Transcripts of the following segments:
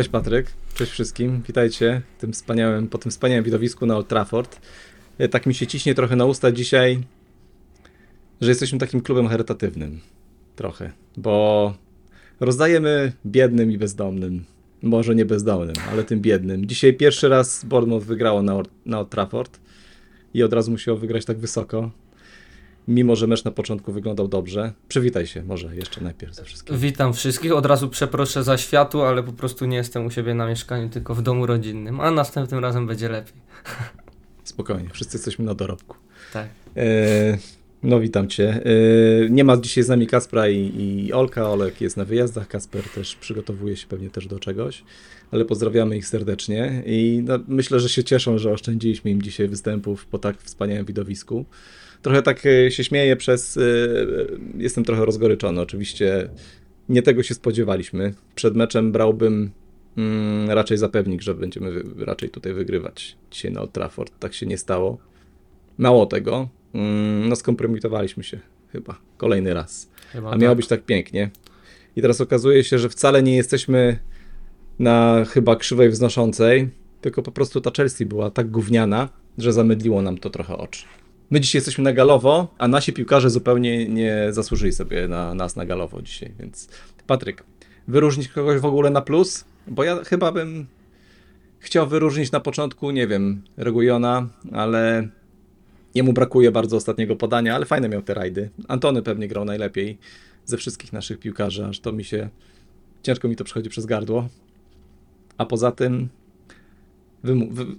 Cześć Patryk, cześć wszystkim, witajcie tym wspaniałym, po tym wspaniałym widowisku na Old Trafford. E, tak mi się ciśnie trochę na usta dzisiaj, że jesteśmy takim klubem charytatywnym. Trochę, bo rozdajemy biednym i bezdomnym. Może nie bezdomnym, ale tym biednym. Dzisiaj pierwszy raz Bournemouth wygrało na, na Old Trafford i od razu musiał wygrać tak wysoko mimo że mecz na początku wyglądał dobrze. Przywitaj się może jeszcze najpierw ze wszystkim. Witam wszystkich. Od razu przeproszę za światło, ale po prostu nie jestem u siebie na mieszkaniu, tylko w domu rodzinnym. A następnym razem będzie lepiej. Spokojnie, wszyscy jesteśmy na dorobku. Tak. E, no witam cię. E, nie ma dzisiaj z nami Kaspra i, i Olka. Olek jest na wyjazdach. Kasper też przygotowuje się pewnie też do czegoś. Ale pozdrawiamy ich serdecznie i no, myślę, że się cieszą, że oszczędziliśmy im dzisiaj występów po tak wspaniałym widowisku trochę tak e, się śmieję przez. E, jestem trochę rozgoryczony. Oczywiście nie tego się spodziewaliśmy. Przed meczem brałbym mm, raczej zapewnik, że będziemy raczej tutaj wygrywać dzisiaj na Old Trafford. Tak się nie stało. Mało tego, mm, no skompromitowaliśmy się chyba kolejny raz. Chyba A miało tak. być tak pięknie. I teraz okazuje się, że wcale nie jesteśmy na chyba krzywej wznoszącej, tylko po prostu ta Chelsea była tak gówniana, że zamydliło nam to trochę oczy. My dzisiaj jesteśmy na galowo, a nasi piłkarze zupełnie nie zasłużyli sobie na nas na galowo dzisiaj, więc Patryk, wyróżnić kogoś w ogóle na plus? Bo ja chyba bym chciał wyróżnić na początku, nie wiem, Regujona, ale jemu brakuje bardzo ostatniego podania, ale fajne miał te rajdy. Antony pewnie grał najlepiej ze wszystkich naszych piłkarzy, aż to mi się, ciężko mi to przechodzi przez gardło. A poza tym,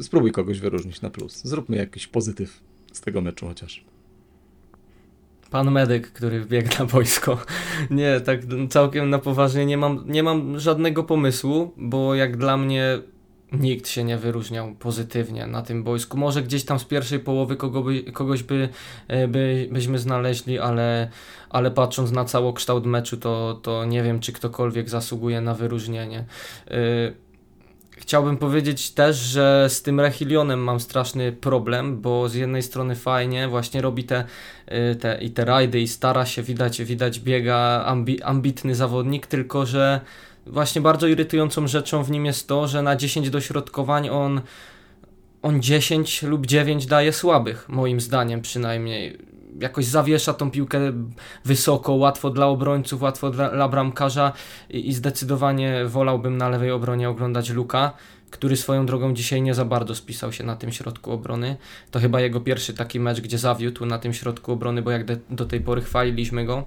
spróbuj kogoś wyróżnić na plus. Zróbmy jakiś pozytyw z tego meczu chociaż. Pan medyk, który wbiegł na wojsko. Nie, tak całkiem na poważnie nie mam, nie mam żadnego pomysłu, bo jak dla mnie nikt się nie wyróżniał pozytywnie na tym boisku. Może gdzieś tam z pierwszej połowy kogo by, kogoś by, e, by, byśmy znaleźli, ale, ale patrząc na całokształt meczu, to, to nie wiem, czy ktokolwiek zasługuje na wyróżnienie. Yy, Chciałbym powiedzieć też, że z tym Rehilionem mam straszny problem, bo z jednej strony fajnie właśnie robi te, y, te i te rajdy i stara się, widać, widać biega ambi, ambitny zawodnik, tylko że właśnie bardzo irytującą rzeczą w nim jest to, że na 10 dośrodkowań on on 10 lub 9 daje słabych, moim zdaniem przynajmniej jakoś zawiesza tą piłkę wysoko, łatwo dla obrońców, łatwo dla, bramkarza i, i zdecydowanie wolałbym na lewej obronie oglądać Luka, który swoją drogą dzisiaj nie za bardzo spisał się na tym środku obrony. To chyba jego pierwszy taki mecz, gdzie zawiódł na tym środku obrony, bo jak do tej pory chwaliliśmy go.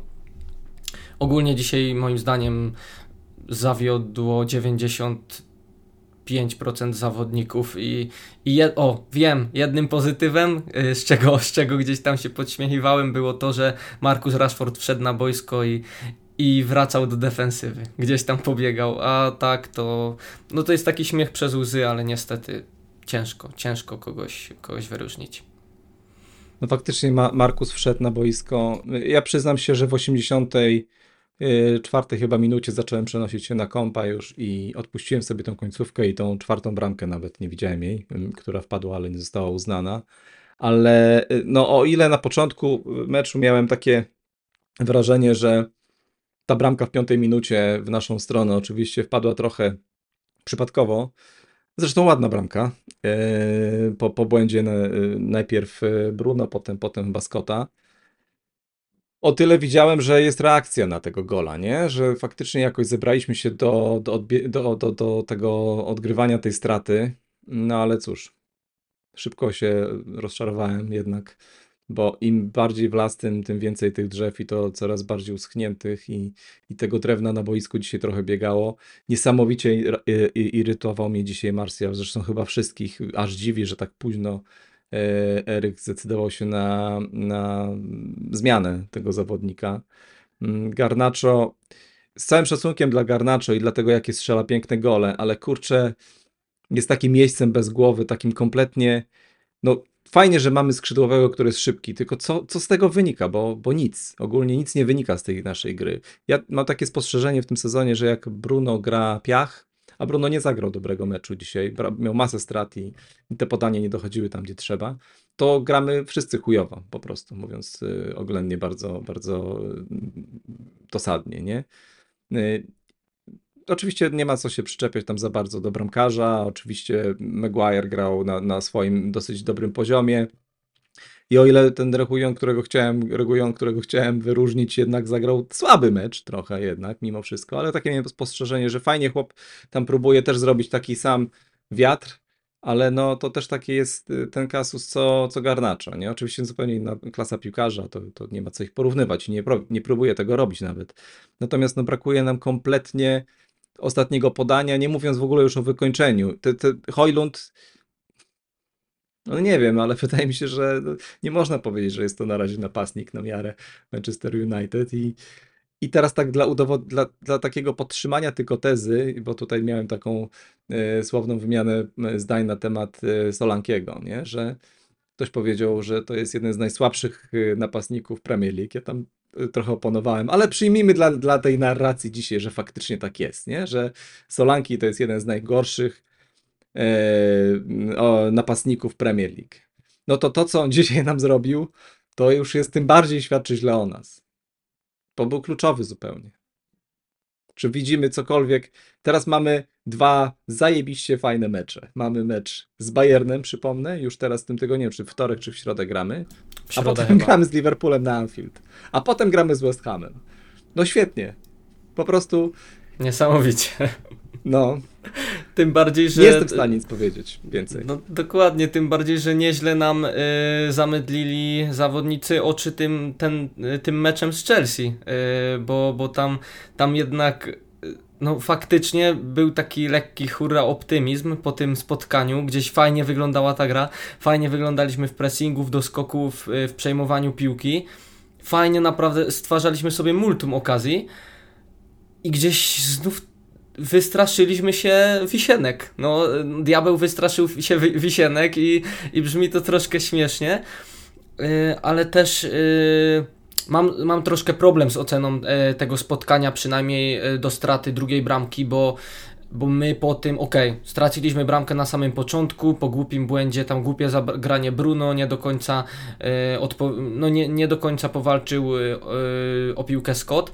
Ogólnie dzisiaj moim zdaniem zawiodło 90 5% zawodników i, i je, o, wiem, jednym pozytywem, y, z czego, z czego gdzieś tam się podśmiechiwałem, było to, że Markus Rashford wszedł na boisko i, i wracał do defensywy. Gdzieś tam pobiegał, a tak to, no to jest taki śmiech przez łzy, ale niestety ciężko, ciężko kogoś, kogoś wyróżnić. No faktycznie Markus wszedł na boisko. Ja przyznam się, że w 80 czwartej chyba minucie zacząłem przenosić się na kompa już i odpuściłem sobie tą końcówkę i tą czwartą bramkę nawet nie widziałem jej, która wpadła, ale nie została uznana. Ale y, no o ile na początku meczu miałem takie wrażenie, że ta bramka w piątej minucie w naszą stronę oczywiście wpadła trochę przypadkowo. Zresztą ładna bramka. Y, po, po błędzie y, najpierw Bruno, potem, potem Baskota o tyle widziałem, że jest reakcja na tego gola, nie? Że faktycznie jakoś zebraliśmy się do, do, do, do, do tego odgrywania tej straty. No ale cóż, szybko się rozczarowałem jednak, bo im bardziej w las, tym, tym więcej tych drzew i to coraz bardziej uschniętych i, i tego drewna na boisku dzisiaj trochę biegało. Niesamowicie irytował mnie dzisiaj Marsja, zresztą chyba wszystkich, aż dziwi, że tak późno Eryk zdecydował się na, na zmianę tego zawodnika. Mm, Garnacho, z całym szacunkiem dla Garnacho i dlatego, jakie strzela piękne gole, ale kurczę, jest takim miejscem bez głowy, takim kompletnie, no fajnie, że mamy skrzydłowego, który jest szybki, tylko co, co z tego wynika, bo, bo nic, ogólnie nic nie wynika z tej naszej gry. Ja mam takie spostrzeżenie w tym sezonie, że jak Bruno gra piach, a Bruno nie zagrał dobrego meczu dzisiaj, miał masę strat i, te podania nie dochodziły tam, gdzie trzeba, to gramy wszyscy chujowo, po prostu, mówiąc y, oględnie, bardzo, bardzo y, dosadnie, nie? Y, oczywiście nie ma co się przyczepiać tam za bardzo do bramkarza. Oczywiście Maguire grał na, na swoim dosyć dobrym poziomie. I o ile ten Regujon, którego chciałem, Regujon, którego chciałem wyróżnić, jednak zagrał słaby mecz trochę jednak, mimo wszystko, ale takie miałem spostrzeżenie, że fajnie chłop tam próbuje też zrobić taki sam wiatr, ale no to też taki jest y, ten kasus co, co Garnacza, nie? Oczywiście zupełnie inna klasa piłkarza, to, to nie ma co ich porównywać nie, nie próbuję tego robić nawet. Natomiast no brakuje nam kompletnie ostatniego podania, nie mówiąc w ogóle już o wykończeniu. Te, te Hojlund no nie wiem, ale wydaje mi się, że nie można powiedzieć, że jest to na razie napastnik na miarę Manchester United i, i teraz tak dla, udowod- dla, dla takiego podtrzymania tylko tezy, bo tutaj miałem taką e, słowną wymianę e, zdań na temat e, Solankiego, nie? że ktoś powiedział, że to jest jeden z najsłabszych napastników Premier League. Ja tam trochę oponowałem, ale przyjmijmy dla, dla tej narracji dzisiaj, że faktycznie tak jest, nie? że Solanki to jest jeden z najgorszych e, napastników Premier League. No to to, co on dzisiaj nam zrobił, to już jest tym bardziej świadczy źle o nas. Bo był kluczowy zupełnie. Czy widzimy cokolwiek? Teraz mamy dwa zajebiście fajne mecze. Mamy mecz z Bayernem, przypomnę, już teraz w tym tygodniu, czy w wtorek, czy w środę gramy. A potem chyba. gramy z Liverpoolem na Anfield. A potem gramy z West Hamem. No świetnie. Po prostu. Niesamowicie. No. Tym bardziej, że. Nie jestem w stanie nic powiedzieć więcej. No dokładnie, tym bardziej, że nieźle nam y, zamydlili zawodnicy oczy tym, ten, y, tym meczem z Chelsea, y, bo, bo tam, tam jednak. No faktycznie był taki lekki hurra optymizm po tym spotkaniu, gdzieś fajnie wyglądała ta gra, fajnie wyglądaliśmy w pressingu, w doskoku, w, w przejmowaniu piłki, fajnie naprawdę stwarzaliśmy sobie multum okazji i gdzieś znów wystraszyliśmy się wisienek. No, diabeł wystraszył się wisienek i, i brzmi to troszkę śmiesznie, yy, ale też yy, mam, mam troszkę problem z oceną yy, tego spotkania, przynajmniej y, do straty drugiej bramki, bo bo my po tym, ok, straciliśmy bramkę na samym początku, po głupim błędzie, tam głupie zagranie Bruno, nie do końca, no nie, nie do końca powalczył o piłkę Scott,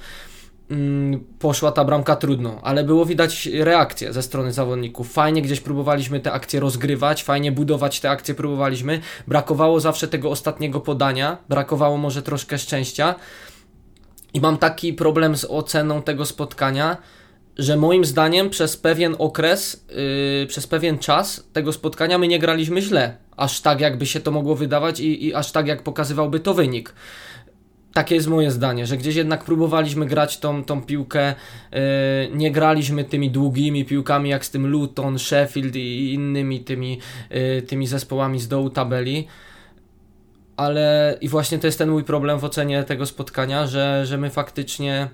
poszła ta bramka trudno, ale było widać reakcję ze strony zawodników. Fajnie gdzieś próbowaliśmy te akcje rozgrywać, fajnie budować te akcje próbowaliśmy. Brakowało zawsze tego ostatniego podania, brakowało może troszkę szczęścia. I mam taki problem z oceną tego spotkania, że moim zdaniem przez pewien okres, yy, przez pewien czas tego spotkania my nie graliśmy źle. Aż tak, jakby się to mogło wydawać i, i aż tak, jak pokazywałby to wynik. Takie jest moje zdanie, że gdzieś jednak próbowaliśmy grać tą, tą piłkę, yy, nie graliśmy tymi długimi piłkami jak z tym Luton, Sheffield i innymi tymi, yy, tymi zespołami z dołu tabeli. Ale i właśnie to jest ten mój problem w ocenie tego spotkania, że, że my faktycznie,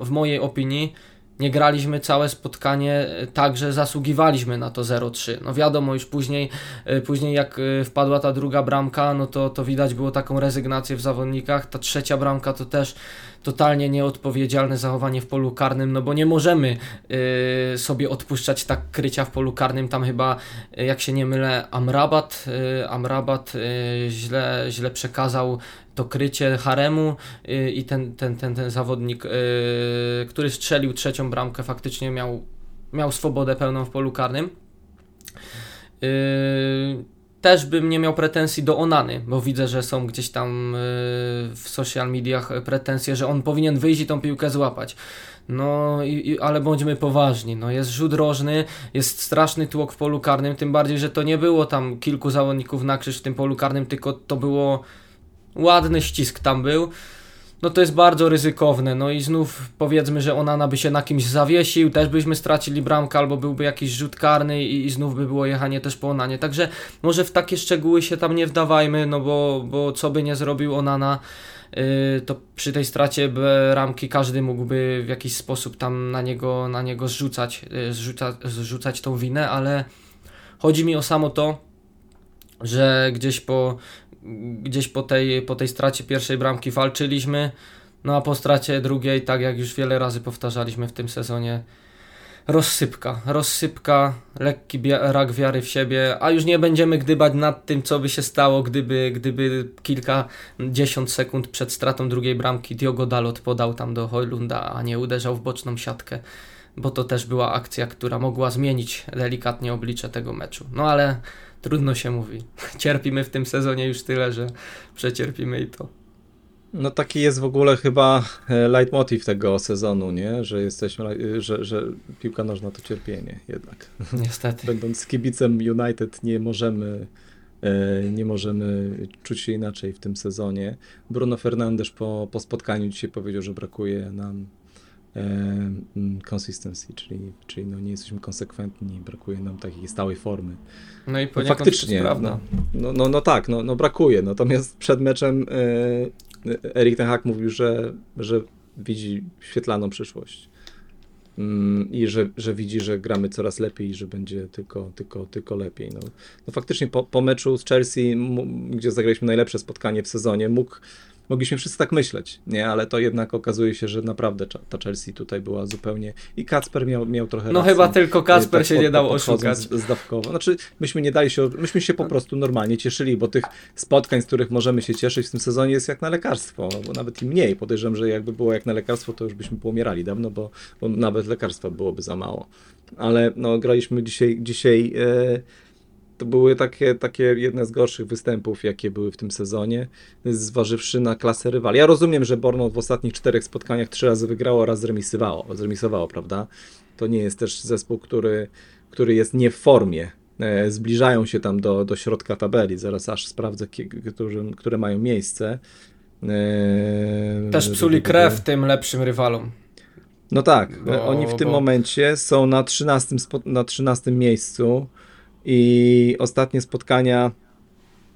w mojej opinii, nie graliśmy całe spotkanie e, tak, że zasługiwaliśmy na to 0-3. No wiadomo, już później, e, później jak e, wpadła ta druga bramka, no to, to widać było taką rezygnację w zawodnikach. Ta trzecia bramka to też totalnie nieodpowiedzialne zachowanie w polu karnym, no bo nie możemy y, sobie odpuszczać tak krycia w polu karnym. Tam chyba, y, jak się nie mylę, Amrabat, y, Amrabat źle, źle przekazał to krycie Haremu i ten, ten, ten, ten zawodnik, który strzelił trzecią bramkę, faktycznie miał, miał swobodę pełną w polu karnym też bym nie miał pretensji do Onany, bo widzę, że są gdzieś tam e, w social mediach pretensje, że on powinien wyjść i tą piłkę złapać. No, i, i, ale bądźmy poważni. No, jest rzut rożny, jest straszny tłok w polu karnym, tym bardziej, że to nie było tam kilku zawodników na krzyż w tym polu karnym, tylko to było ładny ścisk tam był no to jest bardzo ryzykowne. No i znów powiedzmy, że Onana by się na kimś zawiesił, też byśmy stracili bramkę, albo byłby jakiś rzut karny i, i znów by było jechanie też po Onanie. Także może w takie szczegóły się tam nie wdawajmy, no bo, bo co by nie zrobił Onana, yy, to przy tej stracie ramki każdy mógłby w jakiś sposób tam na niego, na niego zrzucać, yy, zrzuca, zrzucać tą winę, ale chodzi mi o samo to, że gdzieś po gdzieś po tej, po tej stracie pierwszej bramki walczyliśmy, no a po stracie drugiej, tak jak już wiele razy powtarzaliśmy w tym sezonie, rozsypka, rozsypka, lekki rak wiary w siebie, a już nie będziemy gdybać nad tym, co by się stało, gdyby, gdyby kilkadziesiąt sekund przed stratą drugiej bramki Diogo Dalot podał tam do Hojlunda, a nie uderzał w boczną siatkę. bo to też była akcja, która mogła zmienić delikatnie oblicze tego meczu. No ale trudno się mówi. Cierpimy w tym sezonie już tyle, że przecierpimy i to. No taki jest w ogóle chyba e, leitmotiv tego sezonu, nie? Że jesteśmy, e, że, że piłka nożna to cierpienie jednak. Niestety. Będąc kibicem United nie możemy e, nie możemy czuć się inaczej w tym sezonie. Bruno Fernandes po, po spotkaniu dzisiaj powiedział, że brakuje nam consistency, czyli, czyli no nie jesteśmy konsekwentni, brakuje nam takiej stałej formy. No i no faktycznie, no, no, no, no, tak, no, no brakuje. Natomiast przed meczem Erik Ten Hag mówił, że, że widzi świetlaną przyszłość mm, i że, że widzi, że gramy coraz lepiej i że będzie tylko, tylko, tylko lepiej. No, no faktycznie po, po meczu z Chelsea, gdzie zagraliśmy najlepsze spotkanie w sezonie, mógł mogliśmy wszyscy tak myśleć, nie? Ale to jednak okazuje się, że naprawdę ta Chelsea tutaj była zupełnie... I Kacper miał, miał trochę No racji, chyba tylko Kacper tak, się nie dał oszukać. Zdawkowo. Znaczy, myśmy nie dali się... Myśmy się po prostu normalnie cieszyli, bo tych spotkań, z których możemy się cieszyć w tym sezonie jest jak na lekarstwo, bo nawet i mniej. Podejrzewam, że jakby było jak na lekarstwo, to już byśmy pomierali dawno, bo, bo nawet lekarstwa byłoby za mało. Ale no, graliśmy dzisiaj... dzisiaj e, to były takie, takie jedne z gorszych występów, jakie były w tym sezonie, zważywszy na klasę rywali. Ja rozumiem, że Bournemouth w ostatnich czterech spotkaniach trzy razy wygrało, raz zremisowało, zremisowało prawda? To nie jest też zespół, który, który jest nie w formie. E, zbliżają się tam do, do środka tabeli. Zaraz aż sprawdzę, które, które mają miejsce. E, też psuli krew tym lepszym rywalom. No tak, bo, oni w tym bo... momencie są na 13, na 13 miejscu i ostatnie spotkania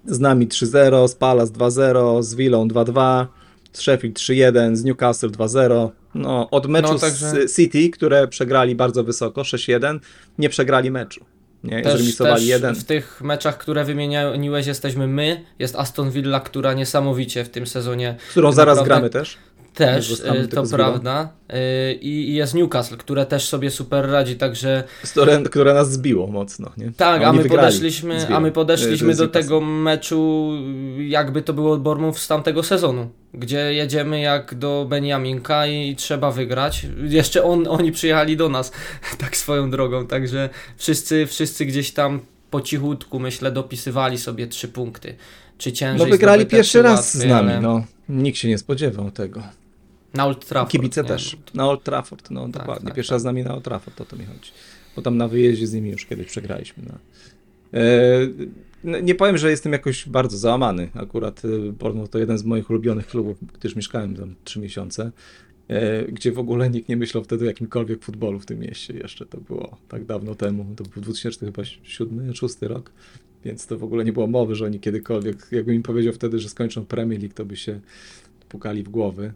z nami 3-0, z Palace 2-0, z Willą 2-2, z Sheffield 3-1, z Newcastle 2-0. No, od meczu no, także... z City, które przegrali bardzo wysoko, 6-1, nie przegrali meczu. Nie, też, też jeden. w tych meczach, które wymieniłeś, jesteśmy my, jest Aston Villa, która niesamowicie w tym sezonie. Którą zaraz naprawdę... gramy też. Też, y, to prawda. Y, I jest Newcastle, które też sobie super radzi, także... Które, które nas zbiło mocno, nie? Tak, a my, podeszliśmy, a my podeszliśmy do tego meczu jakby to było Bournemouth z tamtego sezonu, gdzie jedziemy jak do Beniaminka i trzeba wygrać. Jeszcze on, oni przyjechali do nas tak swoją drogą, także wszyscy, wszyscy gdzieś tam po cichutku, myślę, dopisywali sobie trzy punkty. Czy ciężej No wygrali pierwszy raz z nami, ale... no. Nikt się nie spodziewał tego. Na Old Trafford. Kibice nie? też. Na Old Trafford, no tak, dokładnie. Tak, Pierwszy tak. z nami na Old Trafford, o to mi chodzi. Bo tam na wyjeździe z nimi już kiedyś przegraliśmy. No. E, nie powiem, że jestem jakoś bardzo załamany. Akurat e, Bournemouth to jeden z moich ulubionych klubów, gdyż mieszkałem tam trzy miesiące, e, gdzie w ogóle nikt nie myślał wtedy o jakimkolwiek futbolu w tym mieście. Jeszcze to było tak dawno temu. To był 2007, 6 rok. Więc to w ogóle nie było mowy, że oni kiedykolwiek, jakbym im powiedział wtedy, że skończą Premier League, to by się pukali w głowy.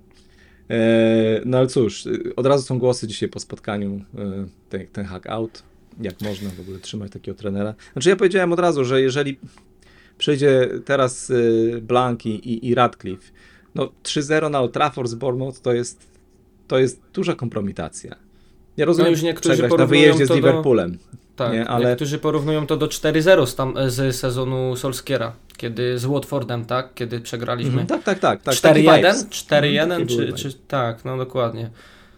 E, no ale cóż, od razu są głosy dzisiaj po spotkaniu e, ten, ten hack out. Jak można w ogóle trzymać takiego trenera? Znaczy ja powiedziałem od razu, że jeżeli przyjdzie teraz e, Blank i, i Radcliffe, no 3-0 na Old Trafford z Bournemouth to jest, to jest duża kompromitacja. Ja rozumiem, no już niektórzy na wyjeździe z Liverpoolem. Tak, nie, ale... niektórzy porównują to do 4-0 z, tam, z sezonu Solskiera, kiedy z Watfordem, tak? Kiedy przegraliśmy. Mm, tak, tak, tak. tak 4-1? 4-1 mhm, czy, czy... Tak, no dokładnie.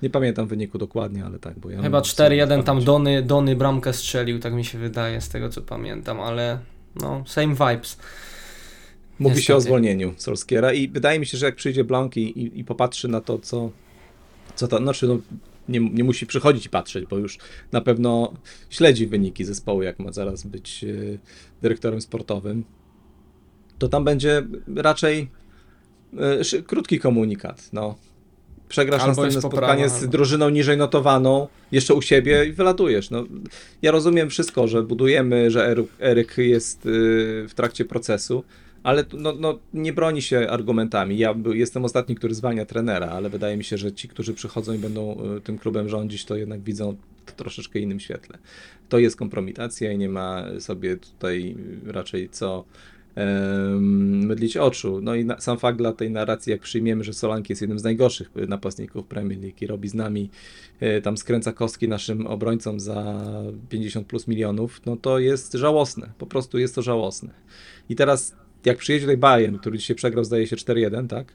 Nie pamiętam wyniku dokładnie, ale tak, bo ja... Chyba 4-1 tam Dony, Dony bramkę strzelił, tak mi się wydaje, z tego co pamiętam, ale no, same vibes. Mówi Niestety. się o zwolnieniu Solskiera i wydaje mi się, że jak przyjdzie Blank i, i, i popatrzy na to, co, co to, znaczy no, nie, nie musi przychodzić i patrzeć, bo już na pewno śledzi wyniki zespołu, jak ma zaraz być e, dyrektorem sportowym, to tam będzie raczej e, krótki komunikat. No. Przegrasz albo następne spotkanie z drużyną niżej notowaną, jeszcze u siebie i wylatujesz. No, ja rozumiem wszystko, że budujemy, że Eryk jest e, w trakcie procesu, ale no, no, nie broni się argumentami. Ja jestem ostatni, który zwalnia trenera, ale wydaje mi się, że ci, którzy przychodzą i będą e, tym klubem rządzić, to jednak widzą to troszeczkę innym świetle. To jest kompromitacja i nie ma sobie tutaj raczej co mydlić oczu. No i na, sam fakt dla tej narracji, jak przyjmiemy, że Solanki jest jednym z najgorszych napastników Premier League i robi z nami, e, tam skręca kostki naszym obrońcom za 50 plus milionów, no to jest żałosne. Po prostu jest to żałosne. I teraz jak przyjedzie tutaj Bayern, który dzisiaj przegrał zdaje się 4-1, tak?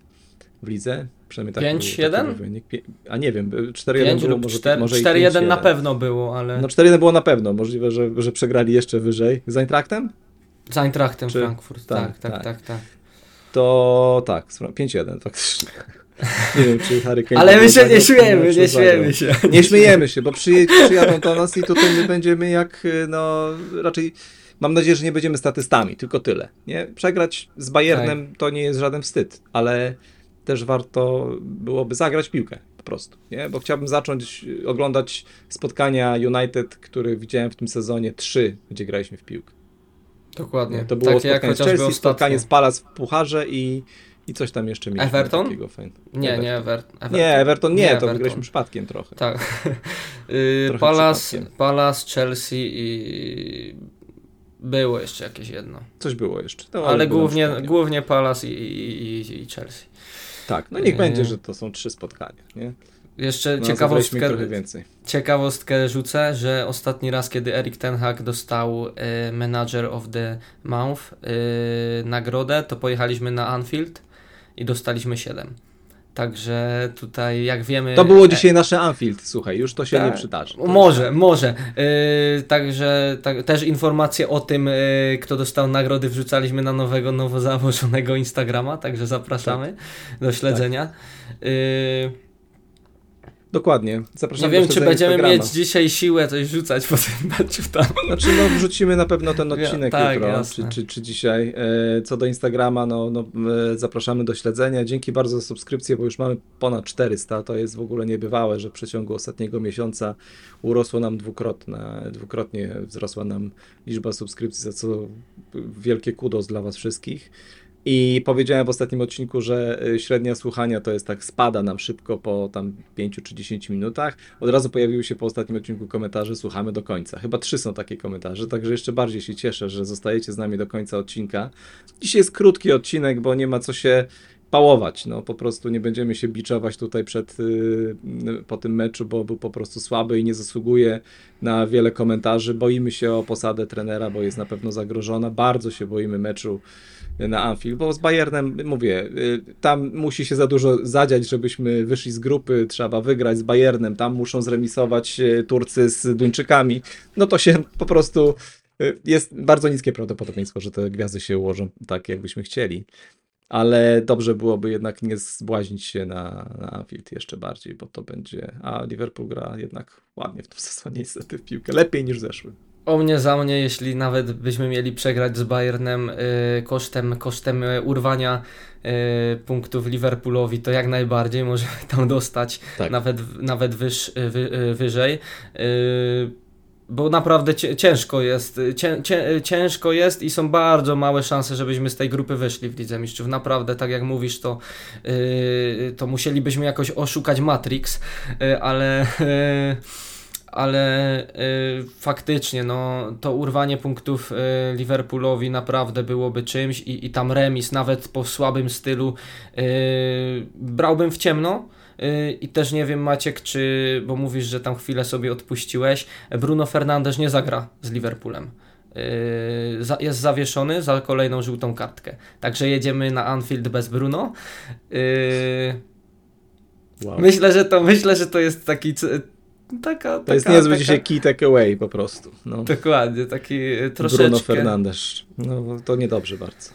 w lidze. Przynajmniej tak 5-1? wynik. A nie wiem, 4-1 5 było, lub może, 4, może i 4-1 5-1. na pewno było, ale No 4-1 było na pewno, możliwe, że, że przegrali jeszcze wyżej. Z Eintrachtem? z Eintrachtem Czy- Frankfurt. tak, Tak, tak, tak. tak, tak. To tak, 5-1 faktycznie. Nie wiem, czy Harry Kane... Ale my się nie śmiejemy, nie śmiejemy się. Nie śmiejemy się, bo przyj przyjadą do nas i tutaj my będziemy jak, y, no raczej mam nadzieję, że nie będziemy statystami, tylko tyle. Nie? Przegrać z Bayernem Tak. to nie jest żaden wstyd, ale też warto byłoby zagrać piłkę po prostu, nie? Bo chciałbym zacząć oglądać spotkania United, które widziałem w tym sezonie, trzy, gdzie graliśmy w piłkę. Dokładnie. To było Takie jak spotkanie z chociażby Chelsea, spotkanie z. Palace w Pucharze i, i coś tam jeszcze mieliśmy. Everton? Takiego. Nie, nie, Ever Everton. Nie, Everton nie, to Everton. wygraliśmy przypadkiem trochę. Tak. Y, Trochę Palace. Palace, Chelsea i było jeszcze jakieś jedno. Coś było jeszcze. No, Ale głównie, głównie Palace i, i, i, Chelsea. Tak, no niech Nie. będzie, że to są trzy spotkania, nie? Jeszcze No, ciekawostkę, ciekawostkę rzucę, że ostatni raz, kiedy Erik Ten Hag dostał e, Manager of the Month e, nagrodę, to pojechaliśmy na Anfield i dostaliśmy 7. Także tutaj, jak wiemy... To było e, dzisiaj nasze Anfield, słuchaj, już to się Tak. nie przydarzy. Może, może. Yy, także tak, też informacje o tym, yy, kto dostał nagrody, wrzucaliśmy na nowego, nowo założonego Instagrama, także zapraszamy do śledzenia. Yy, Dokładnie. nie Zapraszamy wiem, czy będziemy Instagrama. mieć dzisiaj siłę coś rzucać po tym meczu tam. Znaczy, no wrzucimy na pewno ten Ja- odcinek tak, jutro, czy, czy, czy dzisiaj. E, co do Instagrama, no, no e, zapraszamy do śledzenia. Dzięki bardzo za subskrypcję, bo już mamy ponad 400. To jest w ogóle niebywałe, że w przeciągu ostatniego miesiąca urosło nam dwukrotne, dwukrotnie wzrosła nam liczba subskrypcji, za co wielkie kudos dla was wszystkich. I powiedziałem w ostatnim odcinku, że y, średnia słuchania to jest tak, spada nam szybko po tam 5 czy 10 minutach. Od razu pojawiły się po ostatnim odcinku komentarze, słuchamy do końca. Chyba trzy są takie komentarze, także jeszcze bardziej się cieszę, że zostajecie z nami do końca odcinka. Dzisiaj jest krótki odcinek, bo nie ma co się pałować. No po prostu nie będziemy się biczować tutaj przed, y, po tym meczu, bo był po prostu słaby i nie zasługuje na wiele komentarzy. Boimy się o posadę trenera, bo jest na pewno zagrożona. Bardzo się boimy meczu na Anfield, bo z Bayernem, mówię, y, tam musi się za dużo zadziać, żebyśmy wyszli z grupy, trzeba wygrać z Bayernem, tam muszą zremisować y, Turcy z Duńczykami, no to się po prostu y, jest bardzo niskie prawdopodobieństwo, że te gwiazdy się ułożą tak, jakbyśmy chcieli. Ale dobrze byłoby jednak nie zbłaźnić się na, na Anfield jeszcze bardziej, bo to będzie. A Liverpool gra jednak ładnie w tym sezonie, niestety w piłkę. Lepiej niż w zeszłym. O mnie za mnie, jeśli nawet byśmy mieli przegrać z Bayernem y, kosztem, kosztem y, urwania y, punktów Liverpoolowi, to jak najbardziej możemy tam dostać Tak. nawet, nawet wyż, wy, y, wyżej. Y, bo naprawdę ciężko jest, cię, cię, ciężko jest i są bardzo małe szanse, żebyśmy z tej grupy wyszli w Lidze Mistrzów. Naprawdę, tak jak mówisz, to, y, to musielibyśmy jakoś oszukać Matrix, y, ale... ale y, faktycznie no, to urwanie punktów y, Liverpoolowi naprawdę byłoby czymś i, i tam remis nawet po słabym stylu y, brałbym w ciemno. Y, I też nie wiem, Maciek, czy, bo mówisz, że tam chwilę sobie odpuściłeś, Bruno Fernandes nie zagra z Liverpoolem. Y, za, jest zawieszony za kolejną żółtą kartkę. Także jedziemy na Anfield bez Bruno. Y, Wow. Myślę, że to myślę, że to jest taki taka, To jest taka- niezły taka- dzisiaj key takeaway po prostu. No. Dokładnie, taki e, troszeczkę. Bruno Fernandes. No to niedobrze bardzo.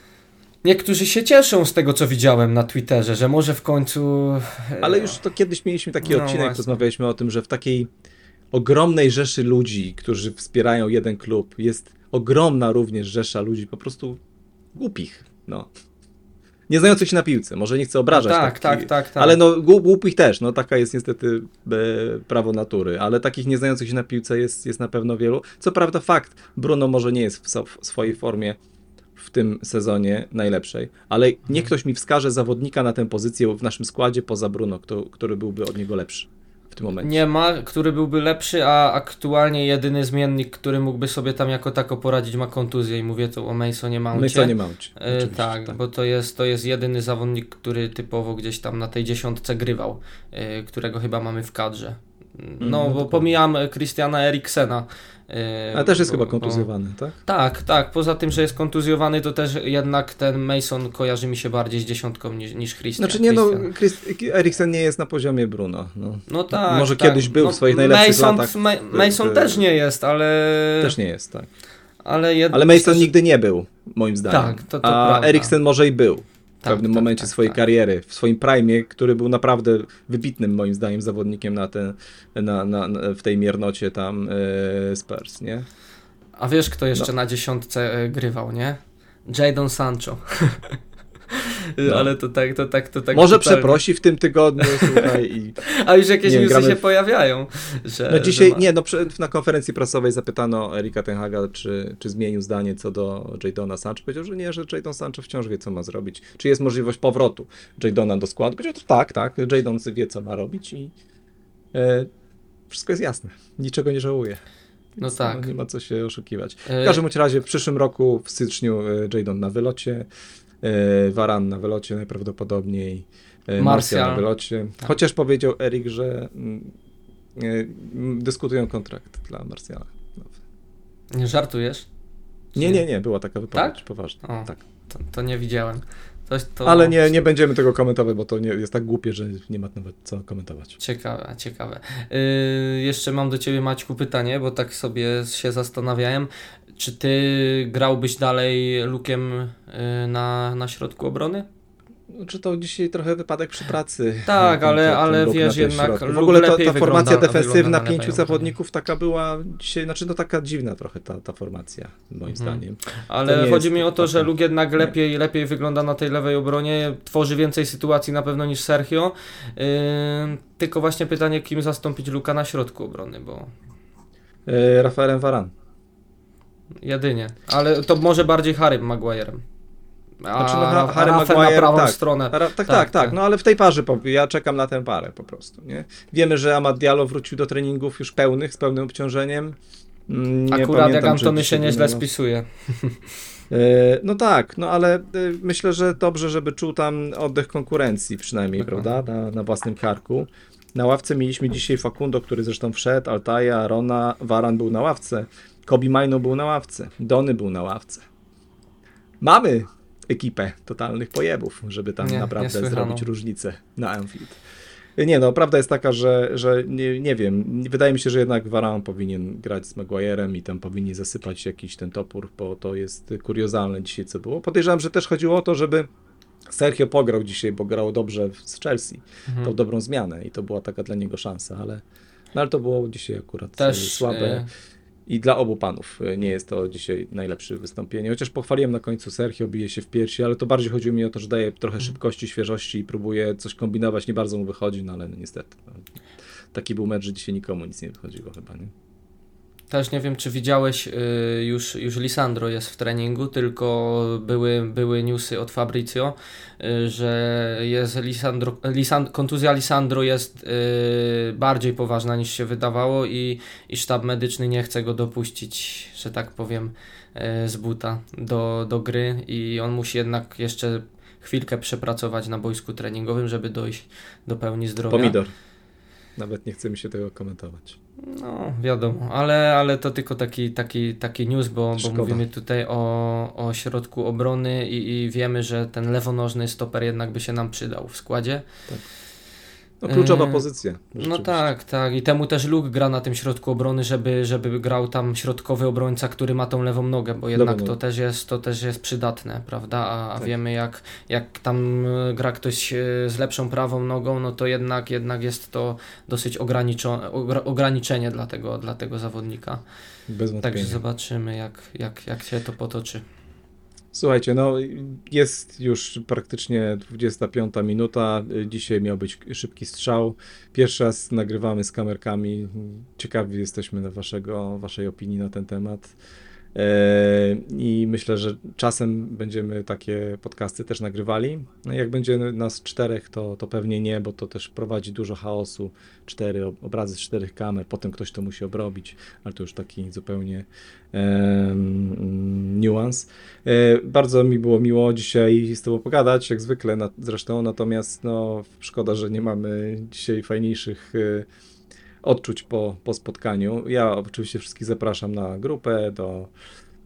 Niektórzy się cieszą z tego, co widziałem na Twitterze, że może w końcu. e, Ale już to kiedyś mieliśmy taki No odcinek, właśnie. rozmawialiśmy o tym, że w takiej ogromnej rzeszy ludzi, którzy wspierają jeden klub, jest ogromna również rzesza ludzi po prostu głupich. No. Nie znających się na piłce. Może nie chcę obrażać. Tak, tak, tak, tak. Ale no głup- głupich też, no taka jest niestety e, prawo natury, ale takich nie znających się na piłce jest, jest na pewno wielu. Co prawda fakt, Bruno może nie jest w, w swojej formie w tym sezonie najlepszej, ale Mhm. niech ktoś mi wskaże zawodnika na tę pozycję w naszym składzie poza Bruno, kto, który byłby od niego lepszy w tym momencie. Nie ma, który byłby lepszy, a aktualnie jedyny zmiennik, który mógłby sobie tam jako tako poradzić, ma kontuzję i mówię tu o Masonie Mouncie. My co nie Mount. E, Oczywiście, tak, bo to jest, to jest jedyny zawodnik, który typowo gdzieś tam na tej dziesiątce grywał, e, którego chyba mamy w kadrze. No, mm, bo pomijam Christiana Eriksena. Ale też jest bo, chyba kontuzjowany, tak? Tak, tak. Poza tym, że jest kontuzjowany, to też jednak ten Mason kojarzy mi się bardziej z dziesiątką niż, niż Christian. Znaczy nie, no, Chris, Eriksen nie jest na poziomie Bruno. No, no tak. Może tak. kiedyś był no, w swoich najlepszych Mason, latach. Ma Mason też nie jest, ale... Też nie jest, tak. Ale, jed... ale Mason też... nigdy nie był, moim zdaniem. Tak, to, to A prawda. Eriksen może i był w Tak, pewnym tak, momencie tak, swojej tak. kariery, w swoim prime, który był naprawdę wybitnym moim zdaniem zawodnikiem na, ten, na, na, na w tej miernocie tam e, Spurs, nie? A wiesz, kto jeszcze no. na dziesiątce e, grywał, nie? Jadon Sancho. No. Ale to tak, to tak, to tak. Może totalnie. przeprosi w tym tygodniu, słuchaj. I, A już jakieś newsy gramy... się pojawiają. Że, no dzisiaj, ma... nie, no na konferencji prasowej zapytano Erika Tenhaga, czy, czy zmienił zdanie co do Jadona Sancho. Powiedział, że nie, że Jadon Sancho wciąż wie, co ma zrobić. Czy jest możliwość powrotu Jadona do składu? Powiedział, że tak, tak, Jadon wie, co ma robić i e, wszystko jest jasne. Niczego nie żałuje. No tak. Nie ma co się oszukiwać. W każdym razie w przyszłym roku, w styczniu, Jadon na wylocie. Waran na wylocie najprawdopodobniej, Martial na wylocie. Chociaż powiedział Erik, że dyskutują kontrakt dla Martiala. Nie żartujesz? Nie, nie, nie, była taka wypowiedź tak? poważna. O, tak. To, to nie widziałem. To, to... Ale nie, nie będziemy tego komentować, bo to nie, jest tak głupie, że nie ma nawet co komentować. Ciekawe, ciekawe. Yy, jeszcze mam do Ciebie Maćku pytanie, bo tak sobie się zastanawiałem. Czy Ty grałbyś dalej Lukiem yy, na, na środku obrony? Czy to dzisiaj trochę wypadek przy pracy? Tak, ten, ale, ten, ale wiesz jednak. W ogóle to, ta formacja defensywna pięciu zawodników taka była dzisiaj, znaczy no taka dziwna trochę ta, ta formacja, moim hmm. zdaniem. Ale chodzi mi o to, że Lug jednak lepiej, lepiej wygląda na tej lewej obronie, tworzy więcej sytuacji na pewno niż Sergio. Yy, tylko właśnie pytanie, kim zastąpić Luka na środku obrony, bo. Yy, Rafaelem Varan. Jedynie, ale to może bardziej Harrym Maguirem. Znaczy, no, Harry Maguire, na prawą tak, stronę. tak, tak, tak, tak, no ale w tej parze, ja czekam na tę parę po prostu, nie? Wiemy, że Amad Diallo wrócił do treningów już pełnych, z pełnym obciążeniem. Mm, Nie Akurat pamiętam, jak Antony się nieźle spisuje. No tak, no ale myślę, że dobrze, żeby czuł tam oddech konkurencji przynajmniej, prawda, na, na własnym karku. Na ławce mieliśmy dzisiaj Facundo, który zresztą wszedł, Altaja, Rona, Varan był na ławce, Kobi Majno był na ławce, Dony był na ławce. Mamy ekipę totalnych pojebów, żeby tam nie, naprawdę nie zrobić różnicę na Anfield. Nie no, prawda jest taka, że, że nie, nie wiem, wydaje mi się, że jednak Varan powinien grać z Maguire'em i tam powinni zasypać jakiś ten topór, bo to jest kuriozalne dzisiaj, co było. Podejrzewam, że też chodziło o to, żeby Sergio pograł dzisiaj, bo grał dobrze z Chelsea, mhm. tą dobrą zmianę i to była taka dla niego szansa, ale, no, ale to było dzisiaj akurat też, słabe. I dla obu panów e, nie jest to dzisiaj najlepsze wystąpienie. Chociaż pochwaliłem na końcu Sergio, bije się w piersi, ale to bardziej chodziło mi o to, że daje trochę mhm. szybkości, świeżości i próbuje coś kombinować. Nie bardzo mu wychodzi, no ale no, niestety. No, taki był mecz, że dzisiaj nikomu nic nie wychodziło chyba, nie? Też nie wiem, czy widziałeś, y, już, już Lisandro jest w treningu, tylko były, były newsy od Fabrizio, y, że jest Lisandro, Lisand, kontuzja Lisandro jest y, bardziej poważna niż się wydawało i, i sztab medyczny nie chce go dopuścić, że tak powiem, z buta do, do gry i on musi jednak jeszcze chwilkę przepracować na boisku treningowym, żeby dojść do pełni zdrowia. Pomidor. Nawet nie chce mi się tego komentować. No, wiadomo, ale, ale to tylko taki, taki, taki news, bo, bo mówimy tutaj o, o środku obrony i, i wiemy, że ten lewonożny stoper jednak by się nam przydał w składzie. Tak. No kluczowa yy, pozycja. No tak, tak. I temu też Luke gra na tym środku obrony, żeby, żeby grał tam środkowy obrońca, który ma tą lewą nogę, bo jednak to też, jest, to też jest przydatne, prawda? A, tak. wiemy jak, jak tam e, gra ktoś e, z lepszą prawą nogą, no to jednak, jednak jest to dosyć ograniczenie dla tego, dla tego zawodnika. Bez Także zobaczymy jak, jak, jak się to potoczy. Słuchajcie, no jest już praktycznie 25 minuta. Dzisiaj miał być szybki strzał. Pierwszy raz nagrywamy z kamerkami. Ciekawi jesteśmy na waszego, waszej opinii na ten temat. E, I myślę, że czasem będziemy takie podcasty też nagrywali. No jak będzie nas czterech, to, to pewnie nie, bo to też prowadzi dużo chaosu. Cztery obrazy z czterech kamer, potem ktoś to musi obrobić, ale to już taki zupełnie um, niuans. E, bardzo mi było miło dzisiaj z Tobą pogadać, jak zwykle na, zresztą, natomiast no, szkoda, że nie mamy dzisiaj fajniejszych odczuć po, po spotkaniu. Ja oczywiście wszystkich zapraszam na grupę, do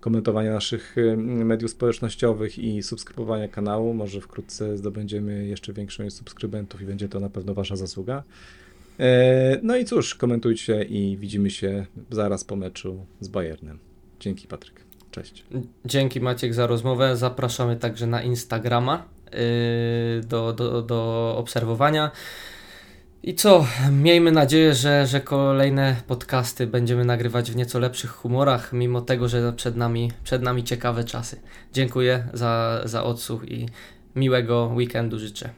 komentowania naszych mediów społecznościowych i subskrybowania kanału. Może wkrótce zdobędziemy jeszcze większą ilość subskrybentów i będzie to na pewno Wasza zasługa. E, no i cóż, komentujcie i widzimy się zaraz po meczu z Bayernem. Dzięki Patryk. Cześć. Dzięki Maciek za rozmowę. Zapraszamy także na Instagrama yy, do, do, do obserwowania. I co? Miejmy nadzieję, że, że kolejne podcasty będziemy nagrywać w nieco lepszych humorach, mimo tego, że przed nami, przed nami ciekawe czasy. Dziękuję za, za odsłuch i miłego weekendu życzę.